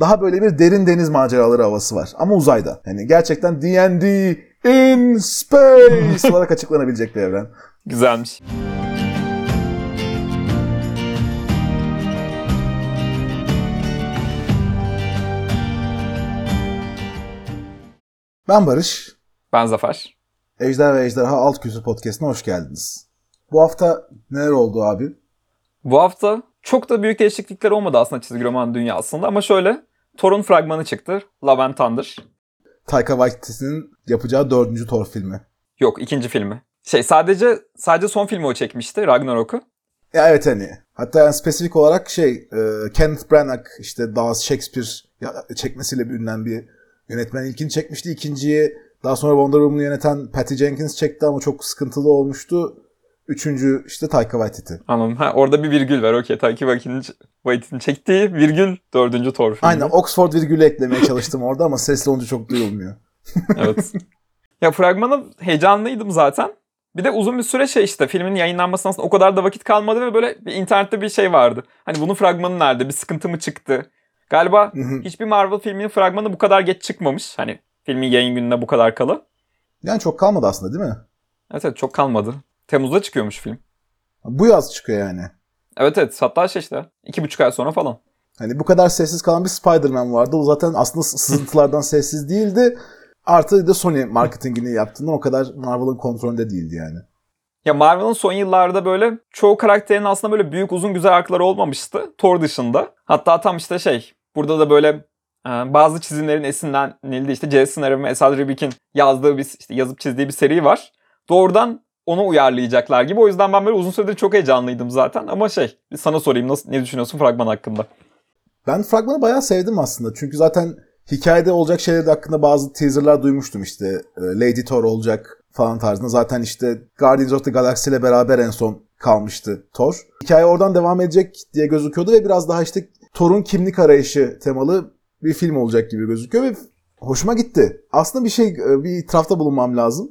Daha böyle bir derin deniz maceraları havası var. Ama uzayda. Yani gerçekten D&D in space olarak açıklanabilecek bir evren. Güzelmiş. Ben Barış. Ben Zafer. Ejder ve Ejderha Alt Küsü Podcast'ına hoş geldiniz. Bu hafta neler oldu abi? Bu hafta çok da büyük değişiklikler olmadı aslında çizgi roman dünyasında ama şöyle Thor'un fragmanı çıktı. Love and Thunder. Taika Waititi'nin yapacağı dördüncü Thor filmi. Yok ikinci filmi. Şey sadece sadece son filmi o çekmişti Ragnarok'u. Ya evet hani. Hatta yani spesifik olarak şey e, Kenneth Branagh işte daha Shakespeare çekmesiyle ünlenen bir yönetmen ilkini çekmişti. İkinciyi daha sonra Wonder Woman'ı yöneten Patty Jenkins çekti ama çok sıkıntılı olmuştu. Üçüncü işte Taika Waititi. Anladım. Ha, orada bir virgül var. Okey. Taika Waititi'nin çektiği virgül dördüncü Thor filmi. Aynen. Oxford virgülü eklemeye çalıştım orada ama sesli olunca çok duyulmuyor. evet. Ya fragmanı heyecanlıydım zaten. Bir de uzun bir süre şey işte filmin yayınlanmasına aslında o kadar da vakit kalmadı ve böyle bir internette bir şey vardı. Hani bunun fragmanı nerede? Bir sıkıntı mı çıktı? Galiba hiçbir Marvel filminin fragmanı bu kadar geç çıkmamış. Hani filmin yayın gününe bu kadar kala. Yani çok kalmadı aslında değil mi? Evet evet çok kalmadı. Temmuz'da çıkıyormuş film. Bu yaz çıkıyor yani. Evet evet hatta şey işte iki buçuk ay sonra falan. Hani bu kadar sessiz kalan bir Spider-Man vardı. O zaten aslında sızıntılardan sessiz değildi. Artı da Sony marketingini yaptığından o kadar Marvel'ın kontrolünde değildi yani. Ya Marvel'ın son yıllarda böyle çoğu karakterin aslında böyle büyük uzun güzel arkaları olmamıştı. Thor dışında. Hatta tam işte şey burada da böyle e, bazı çizimlerin esinlenildiği işte Jason Aaron ve Esad Ribik'in yazdığı bir işte yazıp çizdiği bir seri var. Doğrudan onu uyarlayacaklar gibi. O yüzden ben böyle uzun süredir çok heyecanlıydım zaten. Ama şey sana sorayım nasıl ne düşünüyorsun fragman hakkında? Ben fragmanı bayağı sevdim aslında. Çünkü zaten hikayede olacak şeyler hakkında bazı teaserlar duymuştum işte. E, Lady Thor olacak falan tarzında. Zaten işte Guardians of the Galaxy ile beraber en son kalmıştı Thor. Hikaye oradan devam edecek diye gözüküyordu ve biraz daha işte Thor'un kimlik arayışı temalı bir film olacak gibi gözüküyor ve hoşuma gitti. Aslında bir şey e, bir itirafta bulunmam lazım.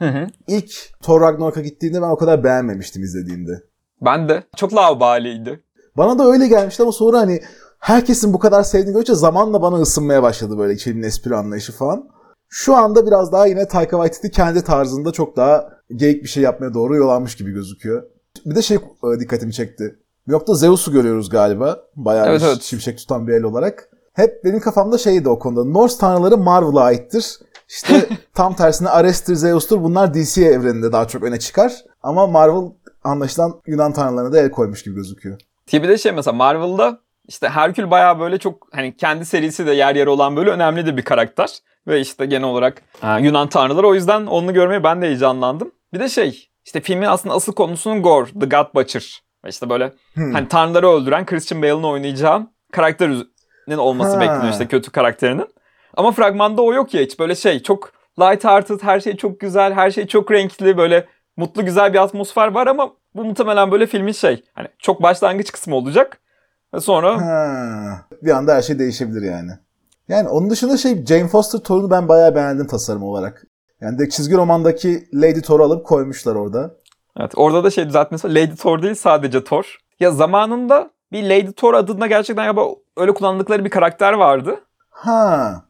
Hı hı. İlk Thor Ragnarok'a gittiğimde ben o kadar beğenmemiştim izlediğimde. Ben de. Çok lavabaliydi. Bana da öyle gelmişti ama sonra hani herkesin bu kadar sevdiğini görünce zamanla bana ısınmaya başladı böyle filmin espri anlayışı falan. Şu anda biraz daha yine Taika Waititi kendi tarzında çok daha geyik bir şey yapmaya doğru yol almış gibi gözüküyor. Bir de şey e, dikkatimi çekti. Yok da Zeus'u görüyoruz galiba. Bayağı evet, bir evet. şimşek tutan bir el olarak. Hep benim kafamda şeydi o konuda. Norse tanrıları Marvel'a aittir. İşte tam tersine Ares'tir, Zeus'tur bunlar DC evreninde daha çok öne çıkar. Ama Marvel anlaşılan Yunan tanrılarına da el koymuş gibi gözüküyor. Bir de şey mesela Marvel'da işte Herkül bayağı böyle çok hani kendi serisi de yer yer olan böyle önemli de bir karakter. Ve işte genel olarak Yunan tanrıları o yüzden onu görmeye ben de heyecanlandım. Bir de şey işte filmin aslında asıl konusunun Gore, The God Butcher. İşte böyle hmm. hani tanrıları öldüren Christian Bale'ın oynayacağı karakterin olması ha. bekleniyor işte kötü karakterinin. Ama fragmanda o yok ya hiç böyle şey çok light hearted her şey çok güzel her şey çok renkli böyle mutlu güzel bir atmosfer var ama bu muhtemelen böyle filmin şey hani çok başlangıç kısmı olacak ve sonra ha, bir anda her şey değişebilir yani. Yani onun dışında şey Jane Foster Thor'unu ben bayağı beğendim tasarım olarak. Yani de çizgi romandaki Lady Thor'u alıp koymuşlar orada. Evet orada da şey düzeltmesi Lady Thor değil sadece Thor. Ya zamanında bir Lady Thor adında gerçekten ya öyle kullandıkları bir karakter vardı. Ha.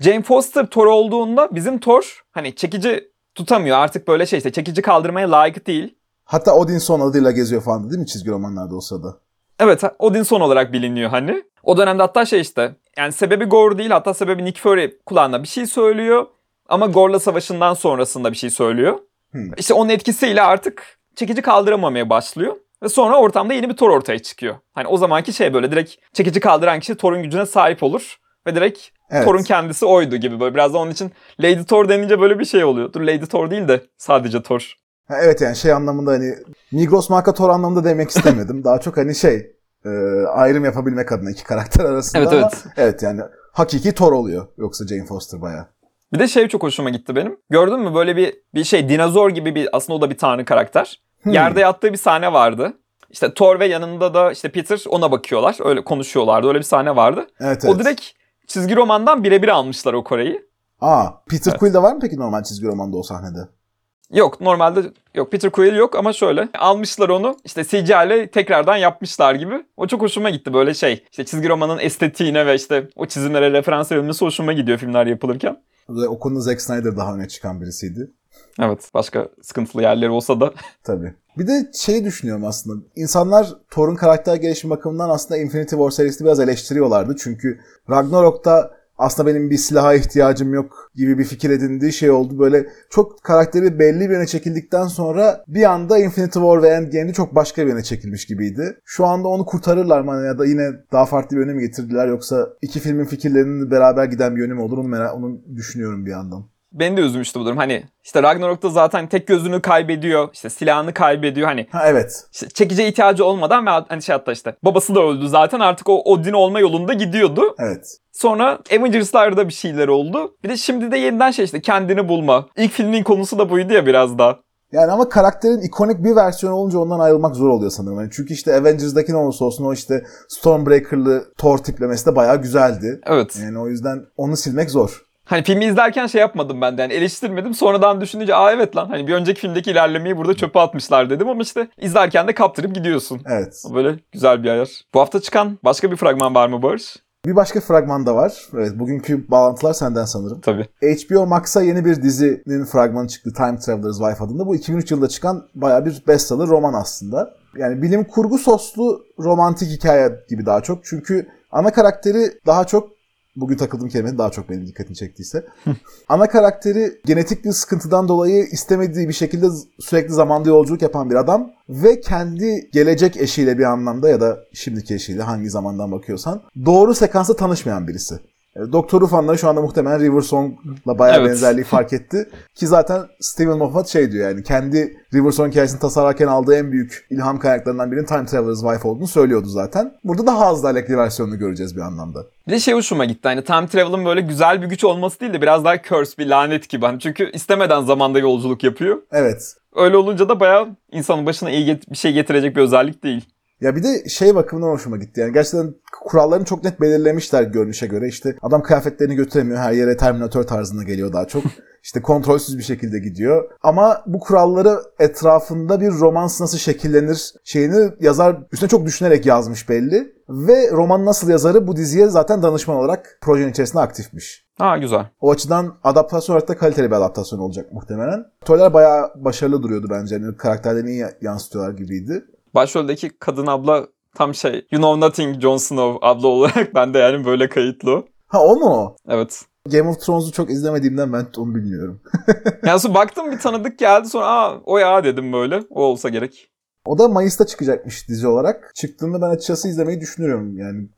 Jane Foster Thor olduğunda bizim Thor hani çekici tutamıyor. Artık böyle şey işte çekici kaldırmaya layık değil. Hatta Odinson adıyla geziyor falan değil mi çizgi romanlarda o sırada? Evet Odinson olarak biliniyor hani. O dönemde hatta şey işte yani sebebi Gore değil hatta sebebi Nick Fury kulağına bir şey söylüyor. Ama Gore'la savaşından sonrasında bir şey söylüyor. Hmm. İşte onun etkisiyle artık çekici kaldıramamaya başlıyor. Ve sonra ortamda yeni bir Thor ortaya çıkıyor. Hani o zamanki şey böyle direkt çekici kaldıran kişi Thor'un gücüne sahip olur. Ve direkt evet. Thor'un kendisi oydu gibi böyle. Biraz da onun için Lady Thor denince böyle bir şey oluyor. Dur Lady Thor değil de sadece Thor. Ha, evet yani şey anlamında hani Migros marka Thor anlamında demek istemedim. Daha çok hani şey e, ayrım yapabilmek adına iki karakter arasında evet, ama evet. evet yani hakiki Thor oluyor. Yoksa Jane Foster baya. Bir de şey çok hoşuma gitti benim. Gördün mü böyle bir bir şey dinozor gibi bir aslında o da bir tanrı karakter. Hmm. Yerde yattığı bir sahne vardı. İşte Thor ve yanında da işte Peter ona bakıyorlar. Öyle konuşuyorlardı. Öyle bir sahne vardı. Evet, o direkt çizgi romandan birebir almışlar o Kore'yi. Aa, Peter evet. Quill de var mı peki normal çizgi romanda o sahnede? Yok normalde yok Peter Quill yok ama şöyle almışlar onu işte CGI ile tekrardan yapmışlar gibi. O çok hoşuma gitti böyle şey işte çizgi romanın estetiğine ve işte o çizimlere referans verilmesi hoşuma gidiyor filmler yapılırken. O konuda Zack Snyder daha öne çıkan birisiydi. Evet başka sıkıntılı yerleri olsa da. Tabii. Bir de şeyi düşünüyorum aslında. İnsanlar Thor'un karakter gelişimi bakımından aslında Infinity War serisini biraz eleştiriyorlardı. Çünkü Ragnarok'ta aslında benim bir silaha ihtiyacım yok gibi bir fikir edindiği şey oldu. Böyle çok karakteri belli bir yöne çekildikten sonra bir anda Infinity War ve Endgame'de çok başka bir yöne çekilmiş gibiydi. Şu anda onu kurtarırlar mı ya da yine daha farklı bir yöne mi getirdiler yoksa iki filmin fikirlerinin beraber giden bir yönü mü olur onu, merak, onu düşünüyorum bir yandan. Beni de üzmüştü bu durum. Hani işte Ragnarok'ta zaten tek gözünü kaybediyor. işte silahını kaybediyor. Hani Ha evet. işte çekice ihtiyacı olmadan ve hani şey hatta işte babası da öldü zaten artık o Odin olma yolunda gidiyordu. Evet. Sonra Avengers'larda bir şeyler oldu. Bir de şimdi de yeniden şey işte kendini bulma. İlk filmin konusu da buydu ya biraz daha. Yani ama karakterin ikonik bir versiyonu olunca ondan ayrılmak zor oluyor sanırım. Yani çünkü işte Avengers'daki ne olursa olsun o işte Stormbreaker'lı Thor tiplemesi de bayağı güzeldi. Evet. Yani o yüzden onu silmek zor. Hani filmi izlerken şey yapmadım ben de yani eleştirmedim. Sonradan düşününce aa evet lan hani bir önceki filmdeki ilerlemeyi burada çöpe atmışlar dedim ama işte izlerken de kaptırıp gidiyorsun. Evet. Böyle güzel bir ayar. Bu hafta çıkan başka bir fragman var mı Barış? Bir başka fragman da var. Evet bugünkü bağlantılar senden sanırım. Tabii. HBO Max'a yeni bir dizinin fragmanı çıktı. Time Traveler's Wife adında. Bu 2003 yılında çıkan bayağı bir bestseller roman aslında. Yani bilim kurgu soslu romantik hikaye gibi daha çok. Çünkü ana karakteri daha çok bugün takıldığım kelime daha çok benim dikkatimi çektiyse. ana karakteri genetik bir sıkıntıdan dolayı istemediği bir şekilde sürekli zamanda yolculuk yapan bir adam ve kendi gelecek eşiyle bir anlamda ya da şimdiki eşiyle hangi zamandan bakıyorsan doğru sekansta tanışmayan birisi. E, Doktor Who fanları şu anda muhtemelen River Song'la bayağı Evet. benzerliği fark etti. Ki zaten Steven Moffat şey diyor yani kendi River Song hikayesini tasarlarken aldığı en büyük ilham kaynaklarından birinin Time Traveler's Wife olduğunu söylüyordu zaten. Burada daha az dialekli versiyonunu göreceğiz bir anlamda. Bir de şey hoşuma gitti hani time travel'ın böyle güzel bir güç olması değil de biraz daha curse bir lanet gibi. Hani çünkü istemeden zamanda yolculuk yapıyor. Evet. Öyle olunca da bayağı insanın başına iyi bir şey getirecek bir özellik değil. Ya bir de şey bakımından hoşuma gitti. Yani gerçekten kurallarını çok net belirlemişler görünüşe göre. İşte adam kıyafetlerini götüremiyor. Her yere Terminator tarzında geliyor daha çok. İşte kontrolsüz bir şekilde gidiyor. Ama bu kuralları etrafında bir romans nasıl şekillenir şeyini yazar üstüne çok düşünerek yazmış belli. Ve roman nasıl yazarı bu diziye zaten danışman olarak projenin içerisinde aktifmiş. Ha güzel. O açıdan adaptasyon olarak da kaliteli bir adaptasyon olacak muhtemelen. Aktörler bayağı başarılı duruyordu bence. Yani karakterlerini iyi yansıtıyorlar gibiydi. Başroldeki kadın abla tam şey You Know Nothing Jon Snow abla olarak ben de yani böyle kayıtlı. Ha o mu? Evet. Game of Thrones'u çok izlemediğimden ben onu bilmiyorum. Yani sonra baktım bir tanıdık geldi sonra aa o ya dedim böyle. O olsa gerek. O da Mayıs'ta çıkacakmış dizi olarak. Çıktığında ben açıkçası izlemeyi düşünüyorum yani.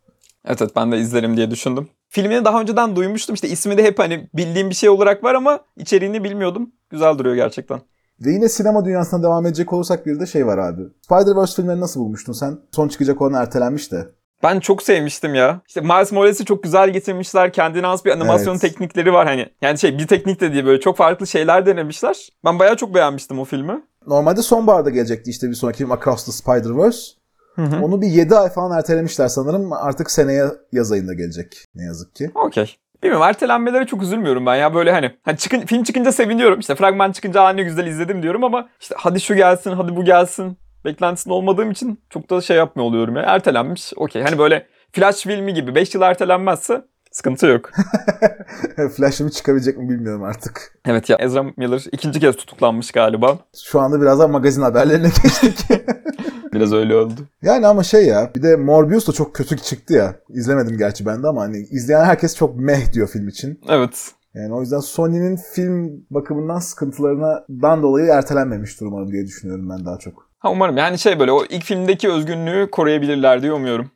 Evet evet ben de izlerim diye düşündüm. Filmini daha önceden duymuştum. İşte ismi de hep hani bildiğim bir şey olarak var ama içeriğini bilmiyordum. Güzel duruyor gerçekten. Ve yine sinema dünyasına devam edecek olursak bir de şey var abi. Spider-Verse filmlerini nasıl bulmuştun sen? Son çıkacak olan ertelenmiş de. Ben çok sevmiştim ya. İşte Miles Morales'i çok güzel getirmişler. Kendine has bir animasyon Evet. teknikleri var hani. Yani şey bir teknik de değil böyle çok farklı şeyler denemişler. Ben bayağı çok beğenmiştim o filmi. Normalde sonbaharda gelecekti işte bir sonraki film Across the Spider-Verse. Hı hı. Onu bir 7 ay falan ertelemişler sanırım. Artık seneye yaz ayında gelecek ne yazık ki. Okey. Bilmiyorum ertelenmelere çok üzülmüyorum ben ya böyle hani, hani çıkın, film çıkınca seviniyorum işte fragman çıkınca "Aa, ne güzel izledim diyorum ama işte hadi şu gelsin hadi bu gelsin beklentisinde olmadığım için çok da şey yapmıyor oluyorum ya ertelenmiş okey hani böyle flash filmi gibi 5 yıl ertelenmezse sıkıntı yok. Flash mı çıkabilecek mi bilmiyorum artık. evet ya Ezra Miller ikinci kez tutuklanmış galiba Şu anda biraz daha magazin haberlerine geçtik. Biraz öyle oldu. yani ama şey ya bir de Morbius da çok kötü çıktı ya. İzlemedim gerçi ben de ama hani izleyen herkes çok meh diyor film için. Evet Yani o yüzden Sony'nin film bakımından sıkıntılarından dolayı ertelenmemiştir umarım diye düşünüyorum ben daha çok. ha, umarım yani şey böyle o ilk filmdeki özgünlüğü koruyabilirler diye umuyorum.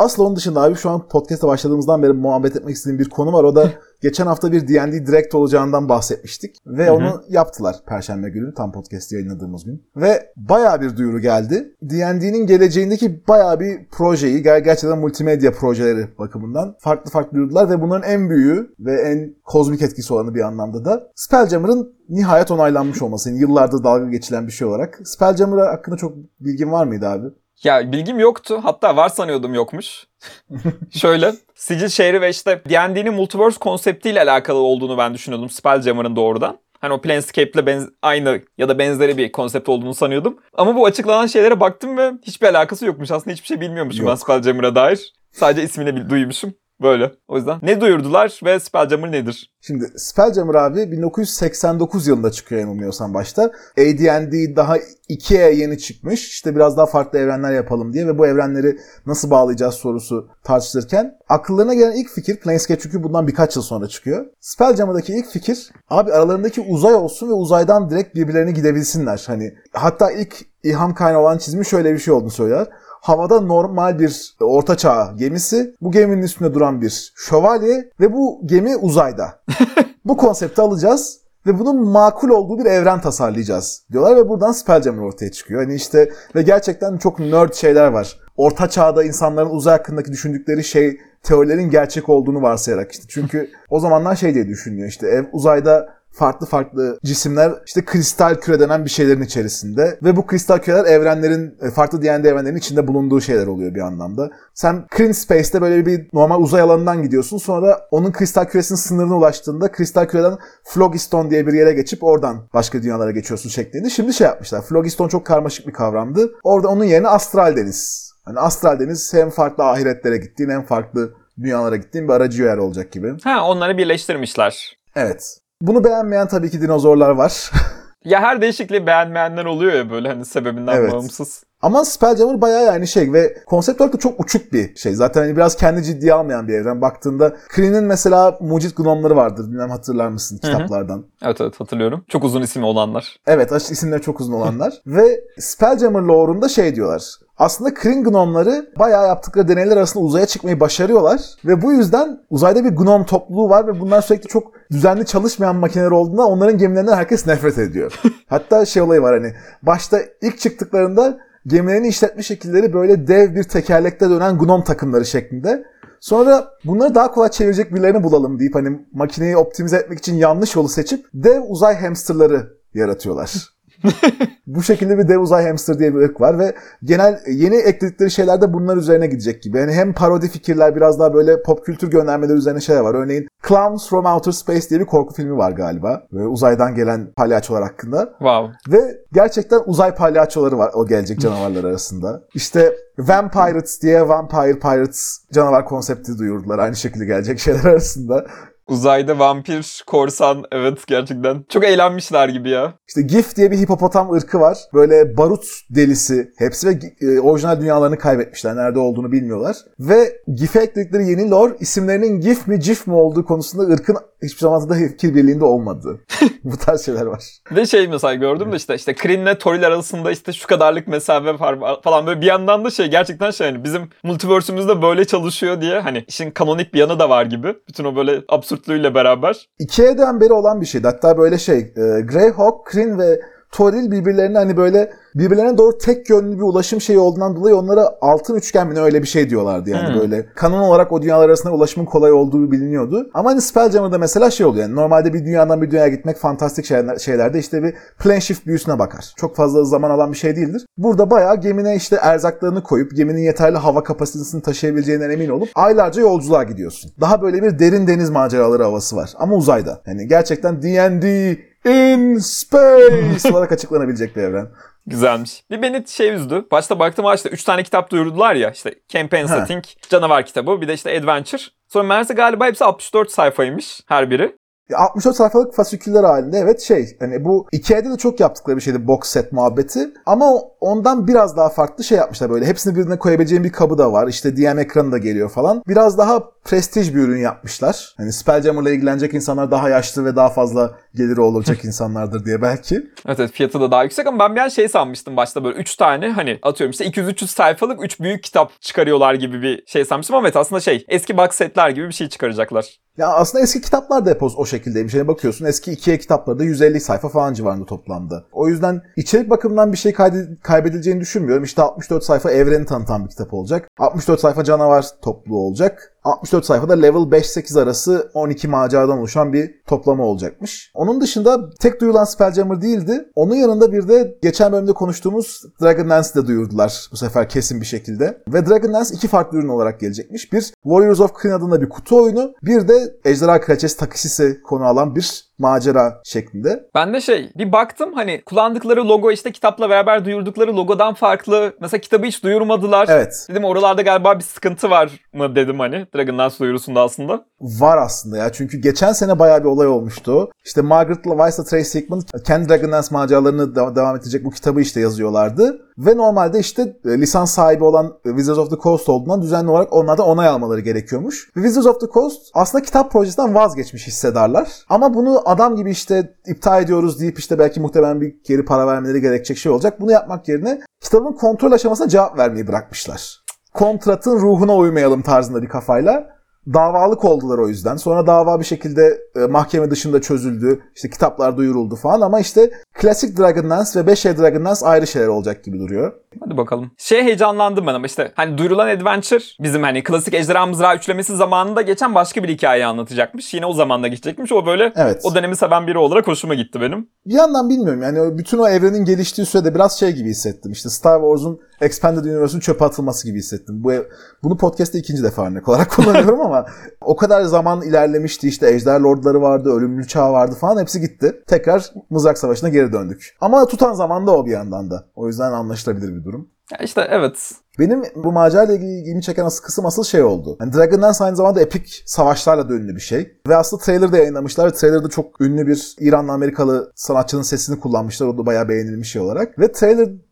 Aslı onun dışında abi şu an podcast'a başladığımızdan beri muhabbet etmek istediğim bir konu var. O da geçen hafta bir D&D Direct olacağından bahsetmiştik. Ve Hı hı. onu yaptılar Perşembe günü tam podcast yayınladığımız gün. Ve bayağı bir duyuru geldi. D&D'nin geleceğindeki bayağı bir projeyi ger- gerçekten multimedya projeleri bakımından farklı farklı duyurdular. Ve bunların en büyüğü ve en kozmik etkisi olanı bir anlamda da Spelljammer'ın nihayet onaylanmış olması. Yani yıllardır dalga geçilen bir şey olarak. Spelljammer hakkında çok bilgin var mıydı abi? Ya bilgim yoktu. Hatta var sanıyordum yokmuş. Şöyle. Sicil şehri ve işte D&D'nin multiverse konseptiyle alakalı olduğunu ben düşünüyordum Spelljammer'ın doğrudan. Hani o Planescape'le benz- aynı ya da benzeri bir konsept olduğunu sanıyordum. Ama bu açıklanan şeylere baktım ve hiçbir alakası yokmuş. Aslında hiçbir şey bilmiyormuşum Yok. ben Spelljammer'a dair. Sadece ismini duymuşum. Böyle. O yüzden ne duyurdular ve Spelljammer nedir? Şimdi Spelljammer abi 1989 yılında çıkıyor yanılmıyorsam başta. AD&D daha 2'ye yeni çıkmış. İşte biraz daha farklı evrenler yapalım diye ve bu evrenleri nasıl bağlayacağız sorusu tartışılırken akıllarına gelen ilk fikir Planescape çünkü bundan birkaç yıl sonra çıkıyor. Spelljammer'daki ilk fikir abi aralarındaki uzay olsun ve uzaydan direkt birbirlerine gidebilsinler. Hani hatta ilk ilham kaynağı olan çizimi şöyle bir şey olduğunu söyler. Havada normal bir ortaçağ gemisi, bu geminin üstünde duran bir şövalye ve bu gemi uzayda. bu konsepti alacağız ve bunun makul olduğu bir evren tasarlayacağız diyorlar ve buradan Spelljammer ortaya çıkıyor. Hani işte ve gerçekten çok nerd şeyler var. Orta çağda insanların uzay hakkındaki düşündükleri şey teorilerin gerçek olduğunu varsayarak işte. Çünkü o zamanlar şey diye düşünüyor işte ev uzayda farklı farklı cisimler işte kristal küre denen bir şeylerin içerisinde ve bu kristal küreler evrenlerin e, farklı D&D evrenlerin içinde bulunduğu şeyler oluyor bir anlamda. Sen Clean Space'te böyle bir normal uzay alanından gidiyorsun sonra onun kristal küresinin sınırına ulaştığında kristal küreden Phlogiston diye bir yere geçip oradan başka dünyalara geçiyorsun şeklinde. Şimdi şey yapmışlar. Phlogiston çok karmaşık bir kavramdı. Orada onun yerine astral deniz. Hani astral deniz hem farklı ahiretlere gittiğin hem farklı dünyalara gittiğin bir aracı yer olacak gibi. Ha onları birleştirmişler. Evet. Bunu beğenmeyen tabii ki dinozorlar var. Ya her değişikliği beğenmeyenler oluyor ya böyle hani sebebinden Evet. bağımsız. Ama Spelljammer bayağı yani şey ve konsept olarak da çok uçuk bir şey. Zaten hani biraz kendi ciddiye almayan bir evren. Baktığında Kreen'in mesela mucit gnomları vardır. Bilmem hatırlar mısın Hı hı. kitaplardan. Evet evet hatırlıyorum. Çok uzun ismi olanlar. Evet isimleri çok uzun olanlar. ve Spelljammer lore'unda şey diyorlar. Aslında Kreen gnomları bayağı yaptıkları deneyler arasında uzaya çıkmayı başarıyorlar. Ve bu yüzden uzayda bir gnom topluluğu var ve bunlar sürekli çok düzenli çalışmayan makineler olduğunda onların gemilerinden herkes nefret ediyor. Hatta şey olayı var hani başta ilk çıktıklarında gemilerini işletme şekilleri böyle dev bir tekerlekte dönen gnom takımları şeklinde. Sonra bunları daha kolay çevirecek birilerini bulalım deyip hani makineyi optimize etmek için yanlış yolu seçip dev uzay hamsterları yaratıyorlar. Bu şekilde bir dev uzay hamster diye bir ırk var ve genel yeni ekledikleri şeyler de bunlar üzerine gidecek gibi. Yani hem parodi fikirler biraz daha böyle pop kültür göndermeleri üzerine şeyler var. Örneğin Clowns from Outer Space diye bir korku filmi var galiba. Böyle uzaydan gelen palyaçolar hakkında. Wow. Ve gerçekten uzay palyaçoları var o gelecek canavarlar arasında. İşte Vampirates diye Vampire Pirates canavar konsepti duyurdular. Aynı şekilde gelecek şeyler arasında. Uzayda vampir, korsan evet gerçekten. Çok eğlenmişler gibi ya. İşte Gif diye bir hipopotam ırkı var. Böyle barut delisi hepsi ve e, orijinal dünyalarını kaybetmişler. Nerede olduğunu bilmiyorlar. Ve Gif'e ekledikleri yeni lore isimlerinin Gif mi Cif mi olduğu konusunda ırkın hiçbir zaman da fikir birliğinde olmadığı. Bu tarz şeyler var. De şey mesela gördüm de işte işte Kreen'le Toril arasında işte şu kadarlık mesafe var falan böyle bir yandan da şey gerçekten şey hani bizim multiverse'ümüzde böyle çalışıyor diye hani işin kanonik bir yanı da var gibi. Bütün o böyle absürtlüğüyle beraber. İkiye'den beri olan bir şeydi. Hatta böyle şey e, Greyhawk, Kryn ve Toril birbirlerine hani böyle birbirlerine doğru tek yönlü bir ulaşım şeyi olduğundan dolayı onlara altın üçgen mi öyle bir şey diyorlardı yani Hmm. böyle. Kanon olarak o dünyalar arasında ulaşımın kolay olduğu biliniyordu. Ama hani Spelljammer'da mesela şey oluyor yani normalde bir dünyadan bir dünyaya gitmek fantastik şeyler, şeylerde işte bir plane shift büyüsüne bakar. Çok fazla zaman alan bir şey değildir. Burada bayağı gemine işte erzaklarını koyup geminin yeterli hava kapasitesini taşıyabileceğinden emin olup aylarca yolculuğa gidiyorsun. Daha böyle bir derin deniz maceraları havası var ama uzayda. Yani gerçekten D&D in space olarak açıklanabilecek bir evren. Güzelmiş. Bir beni şey üzdü. Başta baktım işte 3 tane kitap duyurdular ya. işte Campaign. Setting, Canavar kitabı bir de işte Adventure. Sonra meğerse galiba hepsi 64 sayfaymış her biri. Ya 64 sayfalık fasiküller halinde evet şey hani bu Ikea'da da çok yaptıkları bir şeydi box set muhabbeti ama ondan biraz daha farklı şey yapmışlar böyle hepsini birbirine koyabileceğin bir kabı da var işte DM ekranı da geliyor falan biraz daha prestij bir ürün yapmışlar. Hani Spelljammer'la ilgilenecek insanlar daha yaşlı ve daha fazla geliri olacak insanlardır diye belki. Evet evet fiyatı da daha yüksek ama ben bir an şey sanmıştım başta böyle 3 tane hani atıyorum işte 200-300 sayfalık 3 büyük kitap çıkarıyorlar gibi bir şey sanmıştım ama evet aslında şey eski box setler gibi bir şey çıkaracaklar. Ya aslında eski kitaplar da hep o, şekildeymiş. Yani bakıyorsun eski ikiye kitapları da 150 sayfa falan civarında toplamda. O yüzden içerik bakımından bir şey kaybedileceğini düşünmüyorum. İşte 64 sayfa evreni tanıtan bir kitap olacak. 64 sayfa canavar topluluğu olacak. 64 sayfada level 5-8 arası 12 maceradan oluşan bir toplama olacakmış. Onun dışında tek duyulan Spelljammer değildi. Onun yanında bir de geçen bölümde konuştuğumuz Dragonlance'i de duyurdular bu sefer kesin bir şekilde. Ve Dragonlance iki farklı ürün olarak gelecekmiş. Bir Warriors of Kryn adında bir kutu oyunu. Bir de Ejderha Kraliçesi Takisis'i konu alan bir macera şeklinde. Ben de şey bir baktım hani kullandıkları logo işte kitapla beraber duyurdukları logodan farklı. Mesela kitabı hiç duyurmadılar. Evet. Dedim oralarda galiba bir sıkıntı var mı dedim hani Dragon Dance duyurusunda aslında. Var aslında ya. Çünkü geçen sene bayağı bir olay olmuştu. İşte Margaret Weiss'la Tracy Hickman kendi Dragon Dance maceralarını de- devam edecek bu kitabı işte yazıyorlardı. Ve normalde işte e, lisans sahibi olan e, Wizards of the Coast olduğundan düzenli olarak onlardan onay almaları gerekiyormuş. Ve Wizards of the Coast aslında kitap projesinden vazgeçmiş hissedarlar. Ama bunu adam gibi işte iptal ediyoruz deyip işte belki muhtemelen bir geri para vermeleri gerekecek şey olacak. Bunu yapmak yerine kitabın kontrol aşamasına cevap vermeyi bırakmışlar. Kontratın ruhuna uymayalım tarzında bir kafayla davalık oldular o yüzden. Sonra dava bir şekilde e, mahkeme dışında çözüldü. İşte kitaplar duyuruldu falan ama işte klasik Dragon Dance ve 5 Dragon Dance ayrı şeyler olacak gibi duruyor. Hadi bakalım. Şey heyecanlandım ben ama işte hani duyurulan Adventure bizim hani klasik Ejderha Mızrağı üçlemesi zamanında geçen başka bir hikaye anlatacakmış. Yine o zamanda geçecekmiş. O böyle Evet. o dönemi seven biri olarak hoşuma gitti benim. Bir yandan bilmiyorum yani bütün o evrenin geliştiği sürede biraz şey gibi hissettim. İşte Star Wars'un Expanded Universe'un çöpe atılması gibi hissettim. Bu bunu podcast'te ikinci defa örnek olarak kullanıyorum ama o kadar zaman ilerlemişti işte Ejder Lordları vardı, Ölümlü Çağ vardı falan hepsi gitti. Tekrar Mızrak Savaşı'na geri döndük. Ama tutan zaman da o bir yandan da. O yüzden anlaşılabilir bir durum. Ya işte evet. Benim bu macerayla ilgili ilgimi çeken asıl kısım asıl şey oldu. Yani Dragon Dance aynı zamanda epik savaşlarla da ünlü bir şey. Ve aslında trailer'da yayınlamışlar. Trailer'da çok ünlü bir İranlı Amerikalı sanatçının sesini kullanmışlar. O da bayağı beğenilmiş şey olarak. Ve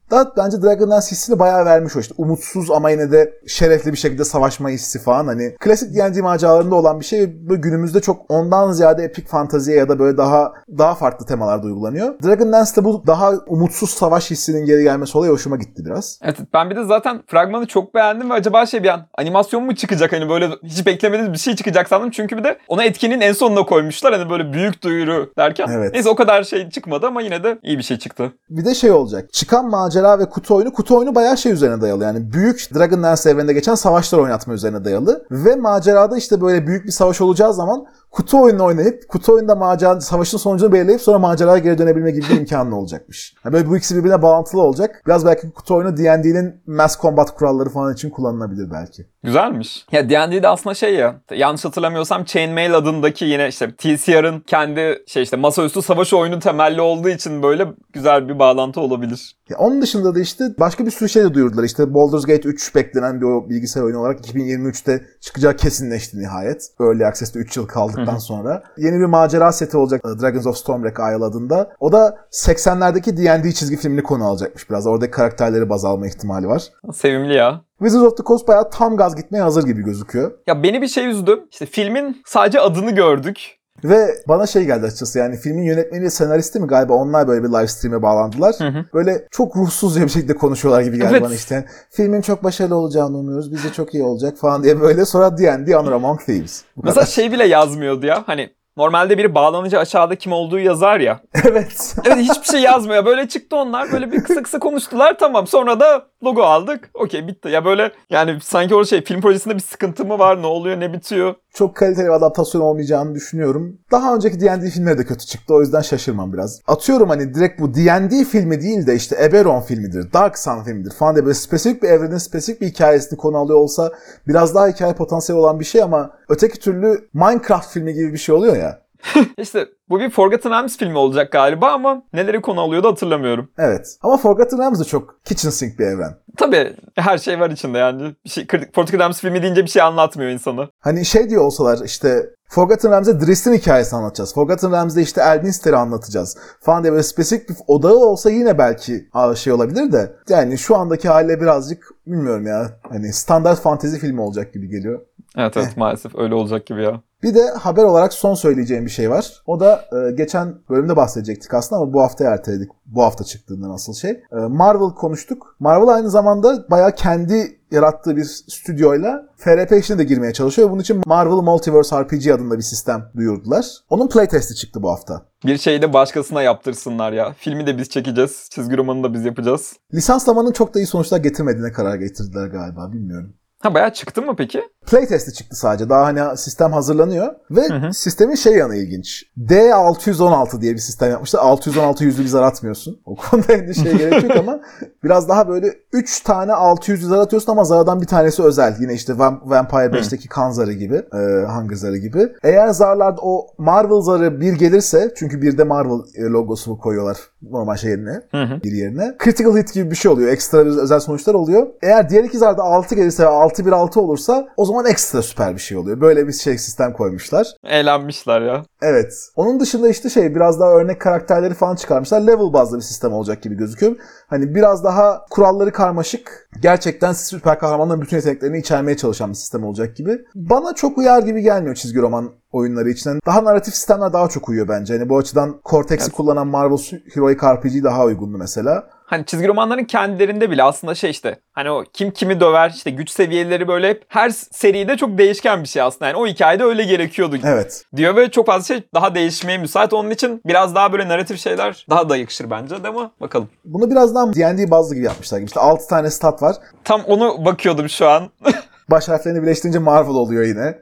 trailer'da bence Dragon Dance hissini bayağı vermiş o işte. Umutsuz ama yine de şerefli bir şekilde savaşma hissi falan. Hani klasik D&D maceralarında olan bir şey. Böyle günümüzde çok ondan ziyade epik fantaziye ya da böyle daha daha farklı temalarda uygulanıyor. Dragon Dance'de bu daha umutsuz savaş hissinin geri gelmesi olayı hoşuma gitti biraz. Evet ben bir de zaten fragmanı çok beğendim ve acaba şey bir an animasyon mu çıkacak hani böyle hiç beklemediğimiz bir şey çıkacak sandım. Çünkü bir de ona etkinin en sonuna koymuşlar hani böyle büyük duyuru derken. Evet. Neyse o kadar şey çıkmadı ama yine de iyi bir şey çıktı. Bir de şey olacak. Çıkan macera ve kutu oyunu, kutu oyunu bayağı şey üzerine dayalı. Yani büyük Dragon Dance evreninde geçen savaşlar oynatma üzerine dayalı. Ve macerada işte böyle büyük bir savaş olacağı zaman kutu oyununu oynayıp, kutu oyunda macera, savaşın sonucunu belirleyip sonra maceraya geri dönebilme gibi bir imkanı olacakmış. Yani böyle bu ikisi birbirine bağlantılı olacak. Biraz belki kutu oyunu D&D'nin mass combat kuralları falan için kullanılabilir belki. Güzelmiş. Ya D&D'de aslında şey ya yanlış hatırlamıyorsam Chainmail adındaki yine işte TCR'ın kendi şey işte masaüstü savaş oyunu temelli olduğu için böyle güzel bir bağlantı olabilir. Ya onun dışında da işte başka bir sürü şey de duyurdular. İşte Baldur's Gate 3 beklenen bir o bilgisayar oyunu olarak 2023'te çıkacağı kesinleşti nihayet. Early Access'te 3 yıl kaldıktan sonra. Yeni bir macera seti olacak Dragons of Stormwreck Isle adında. O da 80'lerdeki D&D çizgi filmini konu alacakmış biraz. Oradaki karakterleri baz alma ihtimali var. Sevimli ya. Wizards of the Coast bayağı tam gaz gitmeye hazır gibi gözüküyor. Ya beni bir şey üzdü. İşte filmin sadece adını gördük. Ve bana şey geldi açıkçası yani filmin yönetmeni senaristi mi galiba onlar böyle bir live stream'e bağlandılar. Hı hı. Böyle çok ruhsuzca bir şekilde konuşuyorlar gibi geldi Evet. bana işte. Yani, filmin çok başarılı olacağını umuyoruz. Bize çok iyi olacak falan diye böyle sonra D&D Honor Among Thieves. Mesela kadar. şey bile yazmıyordu ya. Hani normalde biri bağlanınca aşağıda kim olduğu yazar ya. evet. Evet hiçbir şey yazmıyor. Böyle çıktı onlar. Böyle bir kısa kısa konuştular. Tamam. Sonra da logo aldık. Okey bitti. Ya böyle yani sanki o şey film projesinde bir sıkıntı mı var? Ne oluyor? Ne bitiyor? Çok kaliteli bir adaptasyon olmayacağını düşünüyorum. Daha önceki D&D filmleri de kötü çıktı. O yüzden şaşırmam biraz. Atıyorum hani direkt bu D&D filmi değil de işte Eberron filmidir, Dark Sun filmidir falan diye böyle spesifik bir evrenin spesifik bir hikayesini konu alıyor olsa biraz daha hikaye potansiyeli olan bir şey ama öteki türlü Minecraft filmi gibi bir şey oluyor ya. İşte bu bir Forgotten Realms filmi olacak galiba ama neleri konu alıyordu hatırlamıyorum. Evet. Ama Forgotten Realms de çok kitchen sink bir evren. Tabii her şey var içinde yani. Bir şey, Forgotten Realms filmi deyince bir şey anlatmıyor insana. Hani şey diyor olsalar işte Forgotten Realms'de Drist'in hikayesini anlatacağız. Forgotten Realms'de işte Elminster'i anlatacağız falan diye böyle spesifik bir odağı olsa yine belki şey olabilir de. Yani şu andaki haliyle birazcık bilmiyorum ya. Hani standart fantezi filmi olacak gibi geliyor. Evet evet maalesef öyle olacak gibi ya. Bir de haber olarak son söyleyeceğim bir şey var. O da e, geçen bölümde bahsedecektik aslında ama bu hafta erteledik. Bu hafta çıktığında nasıl şey. E, Marvel konuştuk. Marvel aynı zamanda bayağı kendi yarattığı bir stüdyoyla FRP işine de girmeye çalışıyor. Bunun için Marvel Multiverse RPG adında bir sistem duyurdular. Onun playtesti çıktı bu hafta. Bir şeyi de başkasına yaptırsınlar ya. Filmi de biz çekeceğiz. Çizgi romanını da biz yapacağız. Lisanslamanın çok da iyi sonuçlar getirmediğine karar getirdiler galiba bilmiyorum. Ha bayağı çıktı mı peki? Playtest'i çıktı sadece. Daha hani sistem hazırlanıyor. Ve Hı hı. sistemin şey yanı ilginç. D616 diye bir sistem yapmışlar. 616 yüzlü bir zar atmıyorsun. O konuda endişeye gerek yok ama biraz daha böyle 3 tane 600 zar atıyorsun ama zardan bir tanesi özel. Yine işte Vam- Vampire 5'teki kan zarı gibi. E, Hunger zarı gibi. Eğer zarlarda o Marvel zarı bir gelirse çünkü bir de Marvel e, logosunu koyuyorlar normal şey yerine Hı hı. bir yerine. Critical hit gibi bir şey oluyor. Ekstra özel sonuçlar oluyor. Eğer diğer iki zarda 6 gelirse ve 6-1-6 olursa o zaman ekstra süper bir şey oluyor. Böyle bir şey sistem koymuşlar. Eğlenmişler ya. Evet. Onun dışında işte şey biraz daha örnek karakterleri falan çıkarmışlar. Level bazlı bir sistem olacak gibi gözüküyor. Hani biraz daha kuralları karmaşık. Gerçekten süper kahramanların bütün yeteneklerini içermeye çalışan bir sistem olacak gibi. Bana çok uyar gibi gelmiyor çizgi roman oyunları içinden. Daha narratif sistemler daha çok uyuyor bence. Hani bu açıdan Cortex'i Evet. kullanan Marvel Heroic RPG daha uygundu mesela. Hani çizgi romanların kendilerinde bile aslında şey işte hani o kim kimi döver işte güç seviyeleri böyle hep her seride çok değişken bir şey aslında. Yani o hikayede öyle gerekiyordu Evet. diyor ve çok fazla şey daha değişmeye müsait. Onun için biraz daha böyle narratif şeyler daha da yakışır bence de ama bakalım. Bunu biraz daha D&D bazlı gibi yapmışlar gibi. İşte 6 tane stat var. Tam onu bakıyordum şu an. Baş harflerini birleştirince Marvel oluyor yine.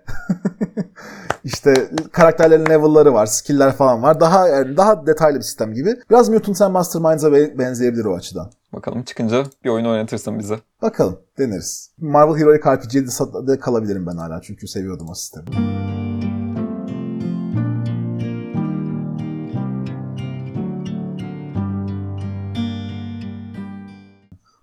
işte karakterlerin level'ları var, skill'ler falan var. Daha yani daha detaylı bir sistem gibi. Biraz Mutant and Masterminds'a be- benzeyebilir o açıdan. bakalım çıkınca bir oyun oynatırsın bize. Bakalım deneriz. Marvel Heroic RPG'de kalabilirim ben hala çünkü seviyordum o sistemi.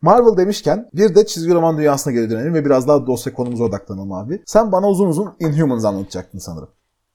Marvel demişken bir de çizgi roman dünyasına geri dönelim ve biraz daha dosya konumuza odaklanalım abi. Sen bana uzun uzun Inhumans anlatacaktın sanırım.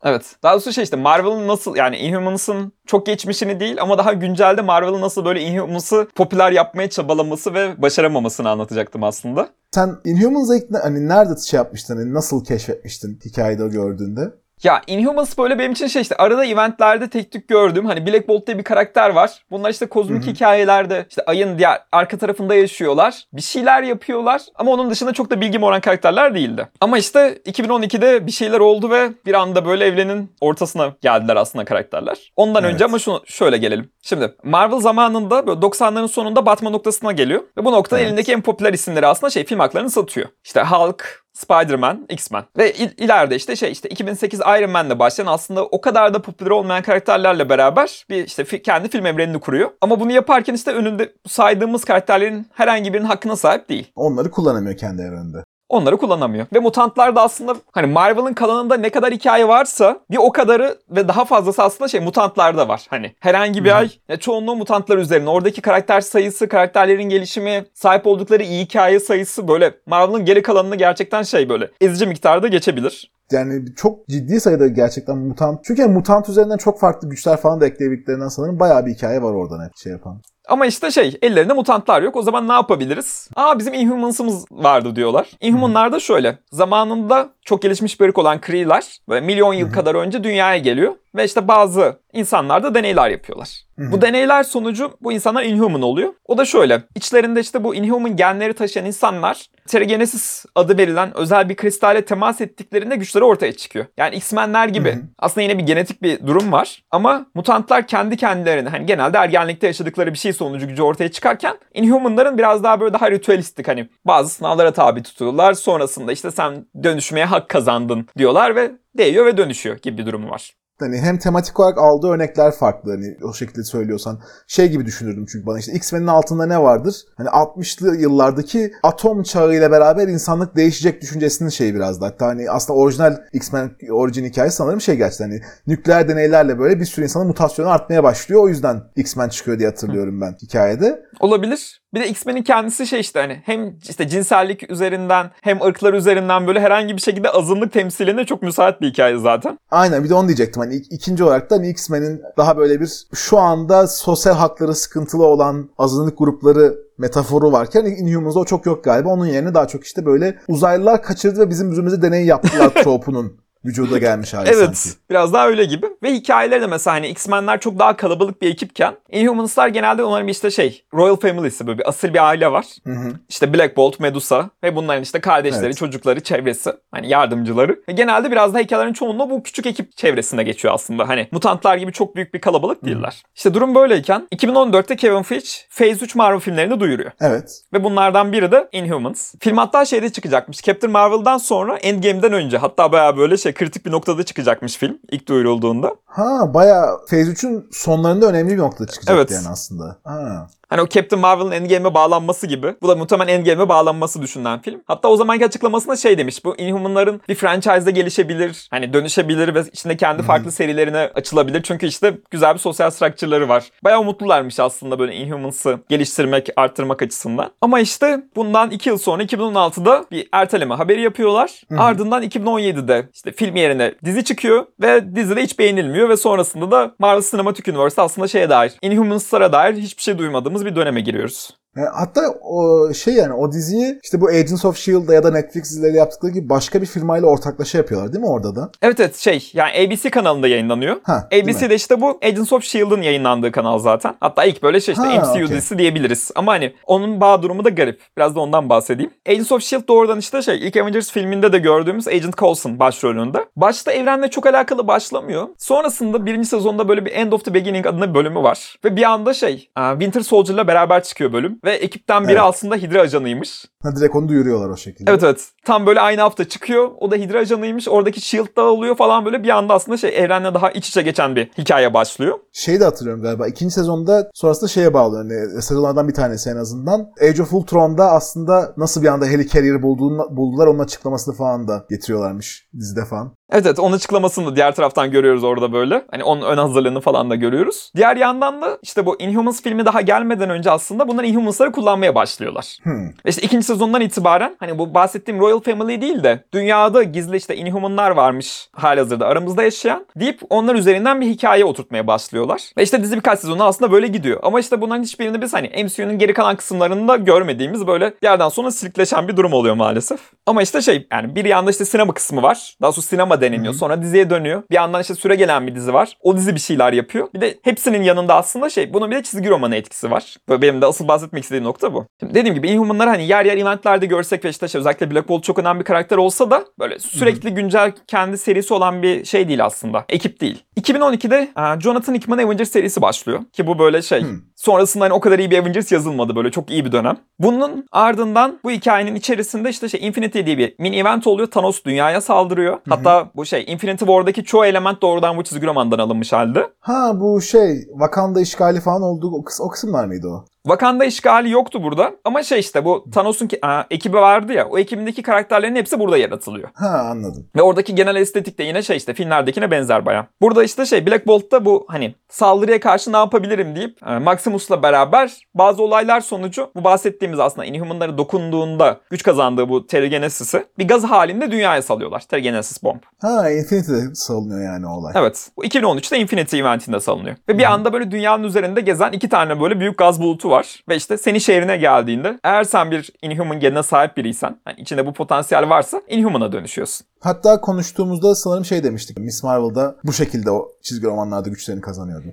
Evet. Daha doğrusu şey işte Marvel'ın nasıl yani Inhumans'ın çok geçmişini değil ama daha güncelde Marvel'ın nasıl böyle Inhumans'ı popüler yapmaya çabalaması ve başaramamasını anlatacaktım aslında. Sen Inhumans'a hani nerede şey yapmıştın, hani nasıl keşfetmiştin hikayede gördüğünde? Ya Inhumans böyle benim için şey işte arada eventlerde tek tük gördüğüm hani Black Bolt diye bir karakter var. Bunlar işte kozmik Hı hı. hikayelerde işte ayın diğer arka tarafında yaşıyorlar. Bir şeyler yapıyorlar ama onun dışında çok da bilgim olan karakterler değildi. Ama işte 2012'de bir şeyler oldu ve bir anda böyle evrenin ortasına geldiler aslında karakterler. Ondan Evet. önce ama şunu şöyle gelelim. Şimdi Marvel zamanında böyle 90'ların sonunda Batman noktasına geliyor ve bu noktada Evet. elindeki en popüler isimleri aslında şey film haklarını satıyor. İşte Hulk, Spider-Man, X-Men. Ve il- ileride işte şey işte 2008 Iron Man'le başlayan aslında o kadar da popüler olmayan karakterlerle beraber bir işte fi- kendi film evrenini kuruyor. Ama bunu yaparken işte önünde saydığımız karakterlerin herhangi birinin hakkına sahip değil. Onları kullanamıyor kendi evreninde. Onları kullanamıyor. Ve mutantlar da aslında hani Marvel'ın kalanında ne kadar hikaye varsa bir o kadarı ve daha fazlası aslında şey mutantlarda var. Hani herhangi bir Hı hı. ay ya çoğunluğu mutantlar üzerine. Oradaki karakter sayısı, karakterlerin gelişimi, sahip oldukları iyi hikaye sayısı böyle Marvel'ın geri kalanını gerçekten şey böyle ezici miktarda geçebilir. Yani çok ciddi sayıda gerçekten mutant. Çünkü yani mutant üzerinden çok farklı güçler falan da ekleyebildiklerinden sanırım bayağı bir hikaye var oradan hep şey yapan. Ama işte şey ellerinde mutantlar yok. O zaman ne yapabiliriz? Aa bizim Inhumans'ımız vardı diyorlar. Inhumanlar da şöyle. Zamanında çok gelişmiş bir ırk olan Kree'ler böyle milyon yıl kadar önce dünyaya geliyor. Ve işte bazı insanlar da deneyler yapıyorlar. Hı hı. Bu deneyler sonucu bu insanlar Inhuman oluyor. O da şöyle. İçlerinde işte bu Inhuman genleri taşıyan insanlar Terrigenesis adı verilen özel bir kristale temas ettiklerinde güçleri ortaya çıkıyor. Yani X-Men'ler gibi. Hı hı. Aslında yine bir genetik bir durum var. Ama mutantlar kendi kendilerine hani genelde ergenlikte yaşadıkları bir şey sonucu gücü ortaya çıkarken Inhuman'ların biraz daha böyle daha ritüelistik hani bazı sınavlara tabi tutuyorlar. Sonrasında işte sen dönüşmeye hak kazandın diyorlar ve değiyor ve dönüşüyor gibi bir durumu var. Hani hem tematik olarak aldığı örnekler farklı hani o şekilde söylüyorsan. Şey gibi düşünürdüm çünkü bana işte X-Men'in altında ne vardır? Hani 60'lı yıllardaki atom çağı ile beraber insanlık değişecek düşüncesinin şeyi biraz da. Hatta hani aslında orijinal X-Men orijin hikayesi sanırım şey gerçekten hani nükleer deneylerle böyle bir sürü insanın mutasyonu artmaya başlıyor. O yüzden X-Men çıkıyor diye hatırlıyorum ben hikayede. Olabilir. Bir de X-Men'in kendisi şey işte hani hem işte cinsellik üzerinden hem ırklar üzerinden böyle herhangi bir şekilde azınlık temsiline çok müsait bir hikaye zaten. Aynen bir de onu diyecektim. Hani ik- ikinci olarak da hani X-Men'in daha böyle bir şu anda sosyal hakları sıkıntılı olan azınlık grupları metaforu varken Inhumans'da o çok yok galiba. Onun yerine daha çok işte böyle uzaylılar kaçırdı ve bizim üzerimize deney yaptılar tropunun vücuda gelmiş hali Evet. sanki. Biraz daha öyle gibi. Ve hikayeleri de mesela hani X-Men'ler çok daha kalabalık bir ekipken Inhumans'lar genelde onların işte şey Royal Family'si böyle bir asil bir aile var. Hı hı. İşte Black Bolt, Medusa ve bunların işte kardeşleri, Evet. çocukları, çevresi, hani yardımcıları. Ve genelde biraz da hikayelerin çoğunluğu bu küçük ekip çevresinde geçiyor aslında. Hani mutantlar gibi çok büyük bir kalabalık değiller. İşte durum böyleyken 2014'te Kevin Feige Phase 3 Marvel filmlerini duyuruyor. Evet. Ve bunlardan biri de Inhumans. Film hatta şeyde çıkacakmış. Captain Marvel'dan sonra Endgame'den önce hatta bayağı böyle şey kritik bir noktada çıkacakmış film ilk duyurulduğunda. Ha bayağı Phase 3'ün sonlarında önemli bir noktada çıkacaktı Evet. yani aslında. Ha. Hani o Captain Marvel'ın Endgame'e bağlanması gibi. Bu da muhtemelen Endgame'e bağlanması düşünülen film. Hatta o zamanki açıklamasında şey demiş. Bu Inhuman'ların bir franchise'da gelişebilir. Hani dönüşebilir ve içinde kendi farklı serilerine açılabilir. Çünkü işte güzel bir sosyal structure'ları var. Bayağı umutlularmış aslında böyle Inhumans'ı geliştirmek, arttırmak açısından. Ama işte bundan 2 yıl sonra 2016'da bir erteleme haberi yapıyorlar. Ardından 2017'de işte film yerine dizi çıkıyor ve dizide hiç beğenilmiyor ve sonrasında da Marvel Cinematic Universe aslında şeye dair, Inhumans'lara dair hiçbir şey duymadığımız bir döneme giriyoruz. E, Hatta o şey yani o diziyi işte bu Agents of S.H.I.E.L.D.'da ya da Netflix dizileri yaptıkları gibi başka bir firmayla ortaklaşa yapıyorlar değil mi orada da? Evet evet şey yani ABC kanalında yayınlanıyor. Ha? ABC'de işte bu Agents of S.H.I.E.L.D'ın yayınlandığı kanal zaten. Hatta ilk böyle şey işte Ha, MCU okey. dizisi diyebiliriz. Ama hani onun bağ durumu da garip. Biraz da ondan bahsedeyim. Agents of S.H.I.E.L.D. doğrudan işte şey ilk Avengers filminde de gördüğümüz Agent Coulson başrolünde. Başta evrenle çok alakalı başlamıyor. Sonrasında birinci sezonda böyle bir End of the Beginning adında bir bölümü var. Ve bir anda şey e, Winter Soldier'la beraber çıkıyor bölüm. Ve ekipten biri Evet. aslında Hydra ajanıymış. Ha, direkt onu duyuruyorlar o şekilde. Evet evet. Tam böyle aynı hafta çıkıyor. O da Hydra ajanıymış. Oradaki Shield dağılıyor falan böyle bir anda aslında şey evrenle daha iç içe geçen bir hikaye başlıyor. Şeyi de hatırlıyorum galiba. İkinci sezonda sonrasında şeye bağlı. Hani sezonlardan bir tanesi en azından. Age of Ultron'da aslında nasıl bir anda Heli Carrier'ı bulduğunu, buldular onun açıklamasını falan da getiriyorlarmış dizide falan. Evet evet onun açıklamasını da diğer taraftan görüyoruz orada böyle. Hani onun ön hazırlığını falan da görüyoruz. Diğer yandan da işte bu Inhumans filmi daha gelmeden önce aslında bunlar Inhumans'ları kullanmaya başlıyorlar. Hmm. Ve işte ikinci sezondan itibaren hani bu bahsettiğim Royal Family değil de dünyada gizli işte Inhumanlar varmış halihazırda aramızda yaşayan deyip onlar üzerinden bir hikaye oturtmaya başlıyorlar. Ve işte dizi birkaç sezonu aslında böyle gidiyor. Ama işte bunların hiçbirini biz hani MCU'nun geri kalan kısımlarında görmediğimiz böyle yerden sonra silikleşen bir durum oluyor maalesef. Ama işte şey yani bir yanda işte sinema kısmı var. Daha sonra sinema deneniyor. Sonra diziye dönüyor. Bir yandan işte süre gelen bir dizi var. O dizi bir şeyler yapıyor. Bir de hepsinin yanında aslında şey bunun bir de çizgi romanı etkisi var. Böyle benim de asıl bahsetmek istediğim nokta bu. Şimdi dediğim gibi Inhuman'ları hani yer yer eventlerde görsek ve işte şey, özellikle Black Bolt çok önemli bir karakter olsa da böyle sürekli güncel kendi serisi olan bir şey değil aslında. Ekip değil. 2012'de e, Jonathan Hickman Avengers serisi başlıyor. Ki bu böyle şey sonrasında hani o kadar iyi bir Avengers yazılmadı böyle çok iyi bir dönem. Bunun ardından bu hikayenin içerisinde işte şey Infinity diye bir mini event oluyor. Thanos dünyaya saldırıyor. Hatta bu şey Infinity War'daki çoğu element doğrudan bu çizgi romandan alınmış halde. Ha bu şey Wakanda işgali falan olduğu o, kıs- o kısımlar mıydı o? Wakanda işgali yoktu burada. Ama şey işte bu Thanos'un ki- aa, ekibi vardı ya. O ekibindeki karakterlerin hepsi burada yaratılıyor. Ha anladım. Ve oradaki genel estetik de yine şey işte filmlerdekine benzer baya. Burada işte şey Black Bolt'ta bu hani saldırıya karşı ne yapabilirim deyip e, Maximus'la beraber bazı olaylar sonucu bu bahsettiğimiz aslında Inhuman'lara dokunduğunda güç kazandığı bu Terrigenesis'i bir gaz halinde dünyaya salıyorlar. Terrigenesis bomb. Ha Infinity'de salınıyor yani olay. Evet. Bu 2013'te Infinity eventinde salınıyor. Ve bir anda böyle dünyanın üzerinde gezen iki tane böyle büyük gaz bulutu var. Ve işte seni şehrine geldiğinde eğer sen bir Inhuman genine sahip biriysen, yani içinde bu potansiyel varsa Inhuman'a dönüşüyorsun. Hatta konuştuğumuzda sanırım şey demiştik. Miss Marvel'da bu şekilde o çizgi romanlarda güçlerini kazanıyordu.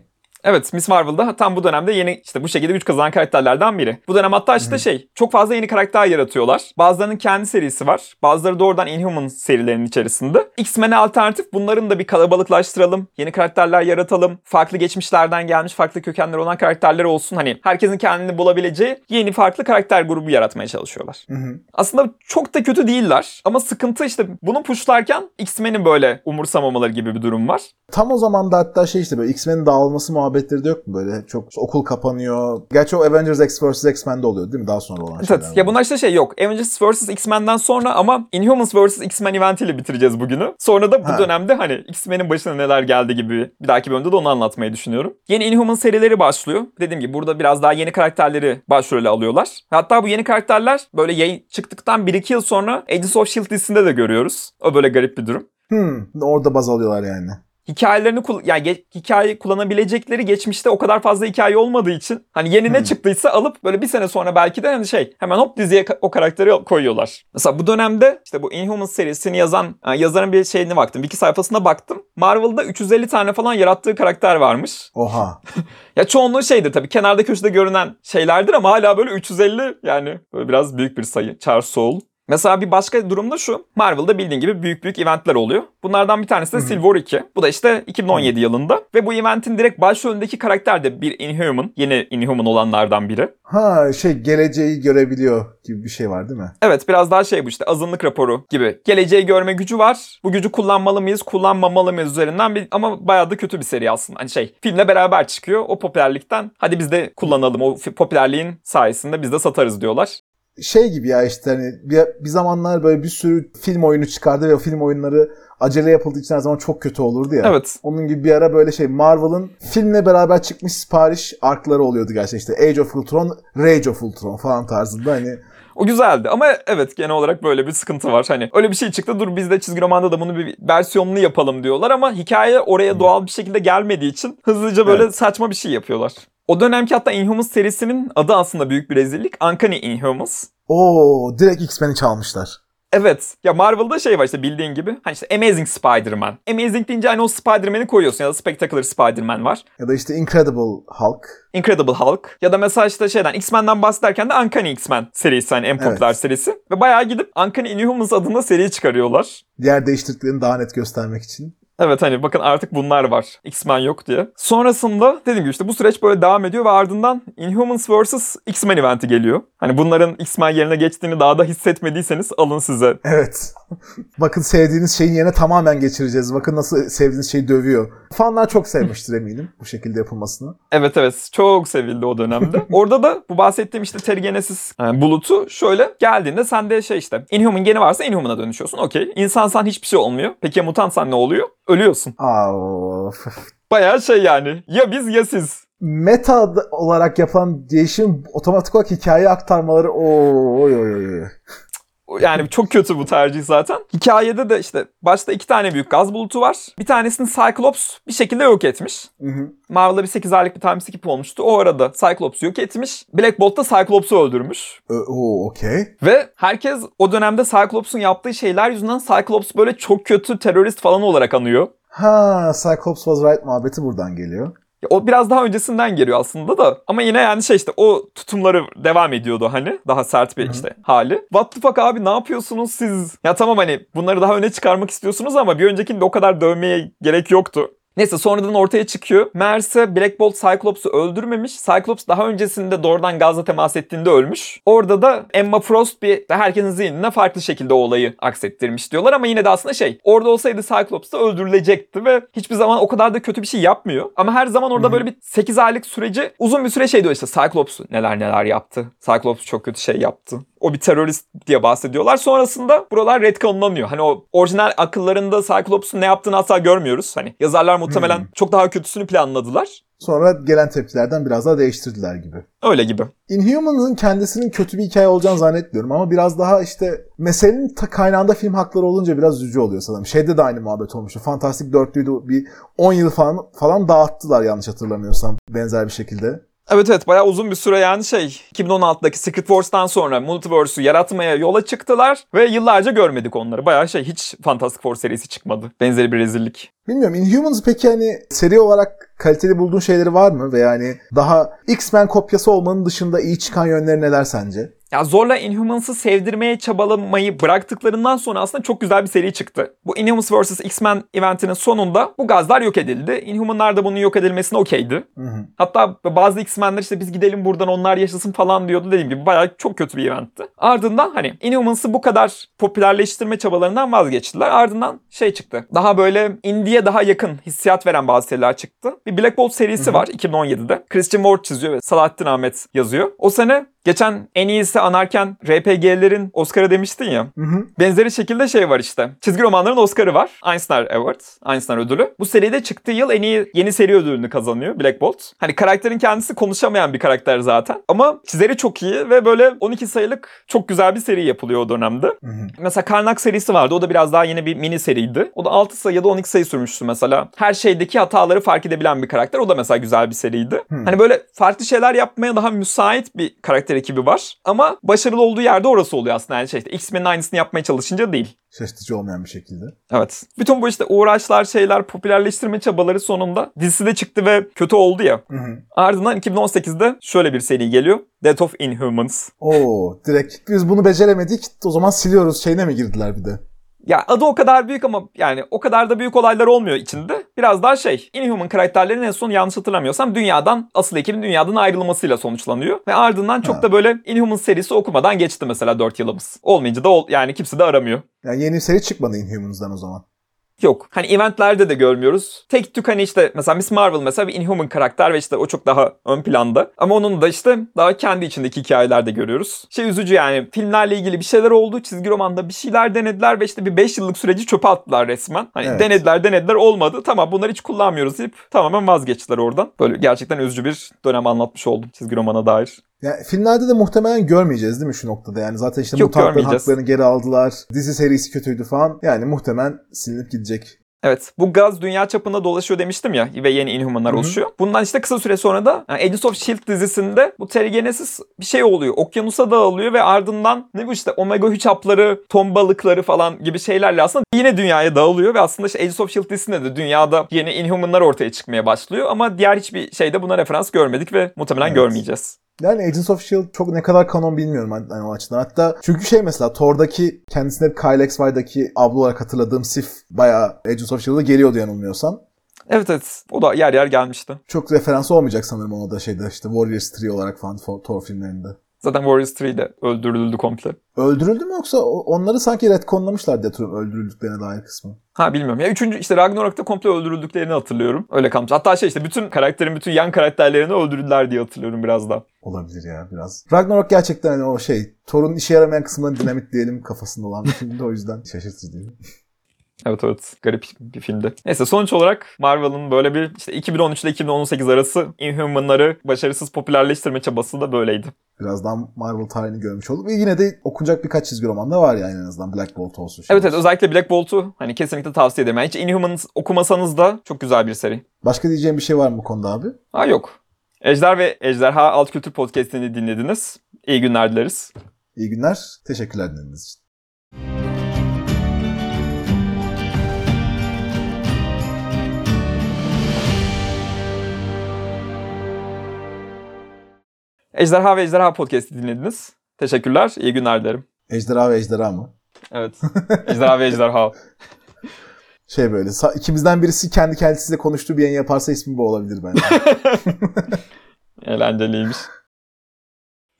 Evet Miss Marvel'da tam bu dönemde yeni işte bu şekilde güç kazanan karakterlerden biri. Bu dönem hatta işte şey çok fazla yeni karakter yaratıyorlar. Bazılarının kendi serisi var. Bazıları doğrudan Inhuman serilerinin içerisinde. X-Men'e alternatif bunların da bir kalabalıklaştıralım. Yeni karakterler yaratalım. Farklı geçmişlerden gelmiş farklı kökenler olan karakterler olsun. Hani herkesin kendini bulabileceği yeni farklı karakter grubu yaratmaya çalışıyorlar. Hı hı. Aslında çok da kötü değiller. Ama sıkıntı işte bunu pushlarken X-Men'in böyle umursamamaları gibi bir durum var. Tam o zaman da hatta şey işte böyle X-Men'in dağılması muhabbetleri de yok mu böyle? Çok okul kapanıyor. Gerçi o Avengers X vs. X-Men'de oluyor değil mi? Daha sonra olan şeyler. Evet. Ya bunlar işte şey yok. Avengers vs. X-Men'den sonra ama Inhumans vs. X-Men eventiyle bitireceğiz bugünü. Sonra da bu Ha. dönemde hani X-Men'in başına neler geldi gibi bir dahaki bölümde de onu anlatmayı düşünüyorum. Yeni Inhuman serileri başlıyor. Dediğim gibi burada biraz daha yeni karakterleri başrole alıyorlar. Hatta bu yeni karakterler böyle yayın çıktıktan 1-2 yıl sonra Agents of S.H.I.E.L.D. dizisinde de görüyoruz. O böyle garip bir durum. Hmm, orada baz alıyorlar yani. Hikayelerini yani ge- hikaye kullanabilecekleri geçmişte o kadar fazla hikaye olmadığı için hani yeni ne Hmm. çıktıysa alıp böyle bir sene sonra belki de hani şey hemen hop diziye ka- o karakteri koyuyorlar. Mesela bu dönemde işte bu Inhumans serisini yazan e, yazarın bir şeyine baktım. Wiki sayfasına baktım. Marvel'da 350 tane falan yarattığı karakter varmış. Oha. Ya çoğunluğu şeydir tabii kenarda köşede görünen şeylerdir ama hala böyle 350 yani böyle biraz büyük bir sayı. Charles Soule. Mesela bir başka durumda şu. Marvel'da bildiğin gibi büyük büyük eventler oluyor. Bunlardan bir tanesi de. Civil War 2. Bu da işte 2017 yılında. Ve bu eventin direkt başrolündeki karakter de bir Inhuman. Yeni Inhuman olanlardan biri. Ha şey geleceği görebiliyor gibi bir şey var değil mi? Evet biraz daha şey bu işte azınlık raporu gibi. Geleceği görme gücü var. Bu gücü kullanmalı mıyız, kullanmamalı mıyız üzerinden bir ama bayağı da kötü bir seri aslında. Hani şey filmle beraber çıkıyor. O popülerlikten hadi biz de kullanalım. O popülerliğin sayesinde biz de satarız diyorlar. Şey gibi ya işte hani bir, bir zamanlar böyle bir sürü film oyunu çıkardı ve o film oyunları acele yapıldığı için her zaman çok kötü olurdu ya. Evet. Onun gibi bir ara böyle şey Marvel'ın filmle beraber çıkmış sipariş arkları oluyordu gerçekten işte Age of Ultron, Rage of Ultron falan tarzında hani O güzeldi ama evet genel olarak böyle bir sıkıntı var. Hani öyle bir şey çıktı dur biz de çizgi romanda da bunu bir versiyonunu yapalım diyorlar ama hikaye oraya doğal bir şekilde gelmediği için hızlıca böyle Evet. saçma bir şey yapıyorlar. O dönemki hatta Inhumans serisinin adı aslında büyük bir rezillik. Uncanny Inhumans. o direkt X-Men'i çalmışlar. Evet. Ya Marvel'da şey var işte bildiğin gibi. Hani işte Amazing Spider-Man. Amazing deyince hani o Spider-Man'i koyuyorsun ya da Spectacular Spider-Man var. Ya da işte Incredible Hulk. Incredible Hulk. Ya da mesela işte şeyden X-Men'den bahsederken de Uncanny X-Men serisi hani en popüler Evet. serisi. Ve bayağı gidip Uncanny Inhumans adında seri çıkarıyorlar. Yer değiştirdiklerini daha net göstermek için. Evet hani bakın artık bunlar var. X-Men yok diye. Sonrasında dediğim gibi işte bu süreç böyle devam ediyor ve ardından Inhumans vs. X-Men eventi geliyor. Hani bunların X-Men yerine geçtiğini daha da hissetmediyseniz alın size. Evet. Bakın sevdiğiniz şeyin yerine tamamen geçireceğiz. Bakın nasıl sevdiğiniz şeyi dövüyor. Fanlar çok sevmiştir eminim bu şekilde yapılmasını. Evet evet çok sevildi o dönemde. Orada da bu bahsettiğim işte Terrigenesis e, bulutu şöyle geldiğinde sende şey işte Inhuman geni varsa Inhuman'a dönüşüyorsun okey. İnsansan hiçbir şey olmuyor. Peki ya mutantsan ne oluyor? Ölüyorsun. Bayağı şey yani ya biz ya siz. Meta olarak yapılan değişim otomatik olarak hikaye aktarmaları o oy oy oy. Yani çok kötü bu tercih zaten. Hikayede de işte başta iki tane büyük gaz bulutu var. Bir tanesini Cyclops bir şekilde yok etmiş. Marvel'da bir 8 aylık bir time skip olmuştu. O arada Cyclops'u yok etmiş. Black Bolt da Cyclops'u öldürmüş. Oo okey. Ve herkes o dönemde Cyclops'un yaptığı şeyler yüzünden Cyclops böyle çok kötü terörist falan olarak anıyor. Ha Cyclops was right muhabbeti buradan geliyor. O biraz daha öncesinden geliyor aslında da. Ama yine yani şey işte o tutumları devam ediyordu hani. Daha sert bir işte hali. What the fuck abi ne yapıyorsunuz siz? Ya tamam hani bunları daha öne çıkarmak istiyorsunuz ama bir öncekinde o kadar dövmeye gerek yoktu. Neyse sonradan ortaya çıkıyor. Meğerse Black Bolt Cyclops'u öldürmemiş. Cyclops daha öncesinde doğrudan gazla temas ettiğinde ölmüş. Orada da Emma Frost bir herkesin zihnine farklı şekilde o olayı aksettirmiş diyorlar ama yine de aslında şey orada olsaydı Cyclops da öldürülecekti ve hiçbir zaman o kadar da kötü bir şey yapmıyor. Ama her zaman orada böyle bir 8 aylık süreci uzun bir süre şey diyor işte Cyclops neler neler yaptı. Cyclops çok kötü şey yaptı. O bir terörist diye bahsediyorlar. Sonrasında buralar retconlanıyor. Hani o orijinal akıllarında Cyclops'un ne yaptığını asla görmüyoruz. Hani yazarlar muhtemelen Hmm. çok daha kötüsünü planladılar. Sonra gelen tepkilerden biraz daha değiştirdiler gibi. Öyle gibi. Inhumans'ın kendisinin kötü bir hikaye olacağını zannetmiyorum ama biraz daha işte meselenin ta kaynağında film hakları olunca biraz üzücü oluyor sanırım. Şeyde de aynı muhabbet olmuştu. Fantastic Dörtlü'yü de bir 10 yıl falan falan dağıttılar yanlış hatırlamıyorsam benzer bir şekilde. Evet evet bayağı uzun bir süre yani şey 2016'daki Secret Wars'tan sonra Multiverse'ü yaratmaya yola çıktılar ve yıllarca görmedik onları. Bayağı şey hiç Fantastic Four serisi çıkmadı. Benzeri bir rezillik. Bilmiyorum Inhumans peki hani seri olarak kaliteli bulduğun şeyleri var mı? Ve yani daha X-Men kopyası olmanın dışında iyi çıkan yönleri neler sence? Ya zorla Inhumans'ı sevdirmeye çabalamayı bıraktıklarından sonra aslında çok güzel bir seri çıktı. Bu Inhumans vs. X-Men eventinin sonunda bu gazlar yok edildi. Inhumanlar da bunun yok edilmesine okeydi. Hatta bazı X-Men'ler işte biz gidelim buradan onlar yaşasın falan diyordu dediğim gibi bayağı çok kötü bir eventti. Ardından hani Inhumans'ı bu kadar popülerleştirme çabalarından vazgeçtiler. Ardından şey çıktı. Daha böyle indie'ye daha yakın hissiyat veren bazı seriler çıktı. Bir Black Bolt serisi Hı hı. var 2017'de. Christian Ward çiziyor ve Salahattin Ahmet yazıyor. O sene Geçen en iyisi anarken RPG'lerin Oscar'ı demiştin ya. Hı hı. Benzeri şekilde şey var işte. Çizgi romanların Oscar'ı var. Einstein Award. Einstein ödülü. Bu seride çıktığı yıl en iyi yeni seri ödülünü kazanıyor Black Bolt. Hani karakterin kendisi konuşamayan bir karakter zaten. Ama çizeri çok iyi ve böyle 12 sayılık çok güzel bir seri yapılıyor o dönemde. Hı hı. Mesela Karnak serisi vardı. O da biraz daha yeni bir mini seriydi. O da 6 sayı ya da 12 sayı sürmüştü mesela. Her şeydeki hataları fark edebilen bir karakter. O da mesela güzel bir seriydi. Hmm. Hani böyle farklı şeyler yapmaya daha müsait bir karakter ekibi var. Ama başarılı olduğu yerde orası oluyor aslında. Yani şey işte X-Men'in aynısını yapmaya çalışınca değil. Şaşırtıcı olmayan bir şekilde. Evet. Bütün bu işte uğraşlar, şeyler, popülerleştirme çabaları sonunda dizisi de çıktı ve kötü oldu ya. Hı hı. Ardından 2018'de şöyle bir seri geliyor. Death of Inhumans. Oo direkt biz bunu beceremedik o zaman siliyoruz şeyine mi girdiler bir de? Ya adı o kadar büyük ama yani o kadar da büyük olaylar olmuyor içinde. Biraz daha şey, Inhuman karakterlerin en son yanlış hatırlamıyorsam dünyadan, asıl ekibin dünyadan ayrılmasıyla sonuçlanıyor. Ve ardından çok Ha. da böyle Inhuman serisi okumadan geçti mesela 4 yılımız. Olmayınca da ol, yani kimse de aramıyor. Yani yeni seri çıkmadı Inhumans'dan o zaman. Yok. Hani eventlerde de görmüyoruz. Tek tük hani işte mesela Miss Marvel mesela bir Inhuman karakter ve işte o çok daha ön planda. Ama onun da işte daha kendi içindeki hikayelerde görüyoruz. Şey üzücü yani filmlerle ilgili bir şeyler oldu. Çizgi romanda bir şeyler denediler ve işte bir 5 yıllık süreci çöpe attılar resmen. Hani Evet. denediler denediler olmadı. Tamam bunları hiç kullanmıyoruz deyip tamamen vazgeçtiler oradan. Böyle gerçekten üzücü bir dönem anlatmış oldum çizgi romana dair. Yani filmlerde de muhtemelen görmeyeceğiz değil mi şu noktada? Yani zaten işte Yok, mutantların haklarını geri aldılar. Dizi serisi kötüydü falan. Yani muhtemelen silinip gidecek. Evet bu gaz dünya çapında dolaşıyor demiştim ya ve yeni Inhumanlar Hı hı. oluşuyor. Bundan işte kısa süre sonra da yani Agents of S.H.I.E.L.D. dizisinde bu Terrigenesis bir şey oluyor. Okyanusa dağılıyor ve ardından ne bu işte omega 3 hapları, ton balıkları falan gibi şeylerle aslında yine dünyaya dağılıyor ve aslında işte Agents of S.H.I.E.L.D. dizisinde de dünyada yeni Inhumanlar ortaya çıkmaya başlıyor ama diğer hiçbir şeyde buna referans görmedik ve muhtemelen Evet. görmeyeceğiz. Yani Agents of S.H.I.E.L.D. çok ne kadar kanon bilmiyorum hani o açıdan. Hatta çünkü şey mesela Thor'daki kendisine Kyle XY'daki abla olarak hatırladığım Sif bayağı Agents of S.H.I.E.L.D'da geliyordu yanılmıyorsam. Evet evet o da yer yer gelmişti. Çok referansı olmayacak sanırım ona da şeyde işte Warriors 3 olarak falan Thor filmlerinde. Zaten Warriors 3 de öldürüldü komple. Öldürüldü mü yoksa onları sanki retconlamışlar diye öldürüldüklerine dair kısmı. Ha bilmiyorum. Ya üçüncü işte Ragnarok'ta komple öldürüldüklerini hatırlıyorum. Öyle kalmış. Hatta şey işte bütün karakterin bütün yan karakterlerini öldürdüler diye hatırlıyorum biraz da. Olabilir ya biraz. Ragnarok gerçekten hani o şey Thor'un işe yaramayan kısmını dinamit diyelim kafasında olan bir o yüzden şaşırtıcı değil. Evet evet garip bir filmdi. Neyse sonuç olarak Marvel'ın böyle bir işte 2013 ile 2018 arası Inhuman'ları başarısız popülerleştirme çabası da böyleydi. Birazdan Marvel tarihini görmüş olduk ve yine de okunacak birkaç çizgi roman da var yani en azından Black Bolt olsun. şey Evet evet özellikle Black Bolt'u hani kesinlikle tavsiye ederim. Yani hiç Inhumans okumasanız da çok güzel bir seri. Başka diyeceğim bir şey var mı bu konuda abi? Ha yok. Ejder ve Ejderha Alt Kültür Podcast'ini dinlediniz. İyi günler dileriz. İyi günler. Teşekkürler dinlediğiniz için. Ejderha ve Ejderha Podcast'i dinlediniz. Teşekkürler. İyi günler dilerim. Ejderha ve ejderha mı? Evet. Ejderha ve Ejderha. Şey böyle ikimizden birisi kendi kendisiyle konuştuğu bir yayın yaparsa ismi bu olabilir bence. Eğlenceliymiş.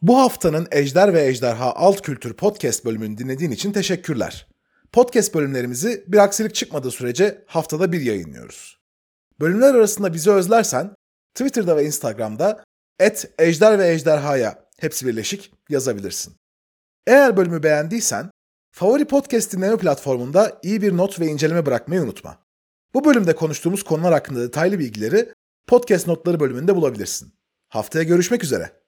Bu haftanın Ejder ve Ejderha Alt Kültür Podcast bölümünü dinlediğin için teşekkürler. Podcast bölümlerimizi bir aksilik çıkmadığı sürece haftada bir yayınlıyoruz. Bölümler arasında bizi özlersen Twitter'da ve Instagram'da et Ejder ve Ejderha'ya hepsi birleşik yazabilirsin. Eğer bölümü beğendiysen favori podcast dinleme platformunda iyi bir not ve inceleme bırakmayı unutma. Bu bölümde konuştuğumuz konular hakkında detaylı bilgileri podcast notları bölümünde bulabilirsin. Haftaya görüşmek üzere.